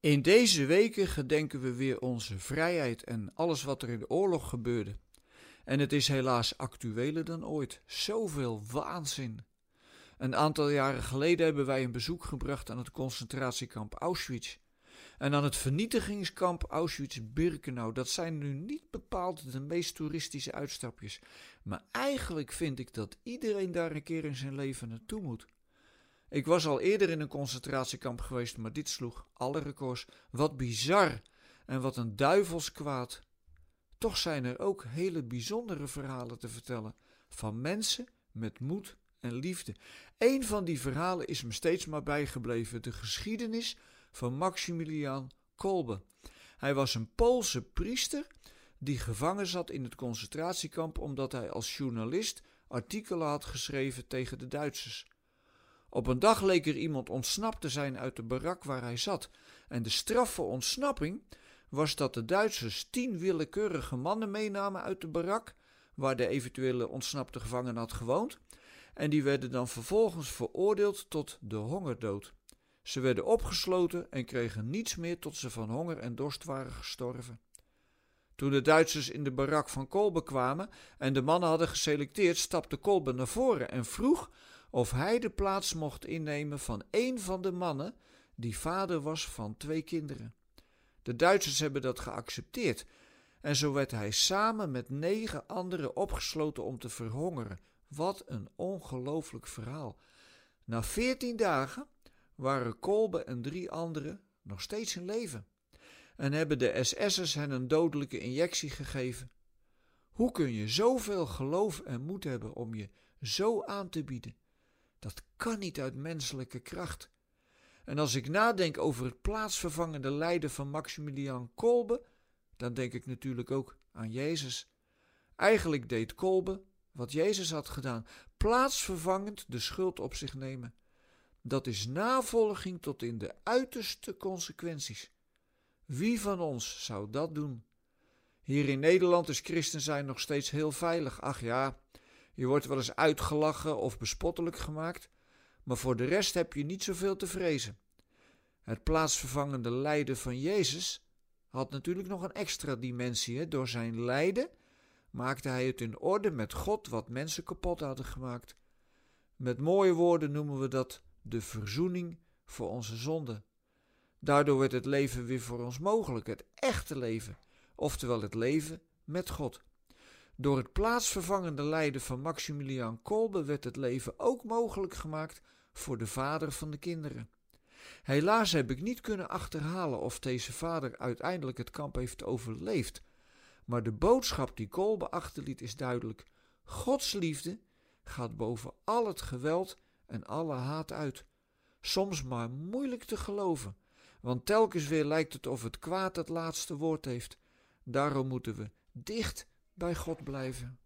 In deze weken gedenken we weer onze vrijheid en alles wat er in de oorlog gebeurde. En het is helaas actueler dan ooit. Zoveel waanzin. Een aantal jaren geleden hebben wij een bezoek gebracht aan het concentratiekamp Auschwitz. En aan het vernietigingskamp Auschwitz-Birkenau. Dat zijn nu niet bepaald de meest toeristische uitstapjes. Maar eigenlijk vind ik dat iedereen daar een keer in zijn leven naartoe moet. Ik was al eerder in een concentratiekamp geweest, maar dit sloeg alle records. Wat bizar en wat een duivels kwaad. Toch zijn er ook hele bijzondere verhalen te vertellen van mensen met moed en liefde. Een van die verhalen is me steeds maar bijgebleven: de geschiedenis van Maximilian Kolbe. Hij was een Poolse priester die gevangen zat in het concentratiekamp omdat hij als journalist artikelen had geschreven tegen de Duitsers. Op een dag leek er iemand ontsnapt te zijn uit de barak waar hij zat, en de straf voor ontsnapping was dat de Duitsers tien willekeurige mannen meenamen uit de barak waar de eventuele ontsnapte gevangene had gewoond, en die werden dan vervolgens veroordeeld tot de hongerdood. Ze werden opgesloten en kregen niets meer tot ze van honger en dorst waren gestorven. Toen de Duitsers in de barak van Kolbe kwamen en de mannen hadden geselecteerd, stapte Kolbe naar voren en vroeg of hij de plaats mocht innemen van één van de mannen die vader was van twee kinderen. De Duitsers hebben dat geaccepteerd en zo werd hij samen met negen anderen opgesloten om te verhongeren. Wat een ongelooflijk verhaal. Na veertien dagen waren Kolbe en drie anderen nog steeds in leven en hebben de SS'ers hen een dodelijke injectie gegeven. Hoe kun je zoveel geloof en moed hebben om je zo aan te bieden? Dat kan niet uit menselijke kracht. En als ik nadenk over het plaatsvervangende lijden van Maximilian Kolbe, dan denk ik natuurlijk ook aan Jezus. Eigenlijk deed Kolbe wat Jezus had gedaan, plaatsvervangend de schuld op zich nemen. Dat is navolging tot in de uiterste consequenties. Wie van ons zou dat doen? Hier in Nederland is christen zijn nog steeds heel veilig. Ach ja, je wordt wel eens uitgelachen of bespottelijk gemaakt, maar voor de rest heb je niet zoveel te vrezen. Het plaatsvervangende lijden van Jezus had natuurlijk nog een extra dimensie. Hè? Door zijn lijden maakte hij het in orde met God wat mensen kapot hadden gemaakt. Met mooie woorden noemen we dat de verzoening voor onze zonden. Daardoor werd het leven weer voor ons mogelijk, het echte leven, oftewel het leven met God. Door het plaatsvervangende lijden van Maximilian Kolbe werd het leven ook mogelijk gemaakt voor de vader van de kinderen. Helaas heb ik niet kunnen achterhalen of deze vader uiteindelijk het kamp heeft overleefd. Maar de boodschap die Kolbe achterliet is duidelijk: Gods liefde gaat boven al het geweld en alle haat uit. Soms maar moeilijk te geloven, want telkens weer lijkt het of het kwaad het laatste woord heeft. Daarom moeten we dicht bij God blijven.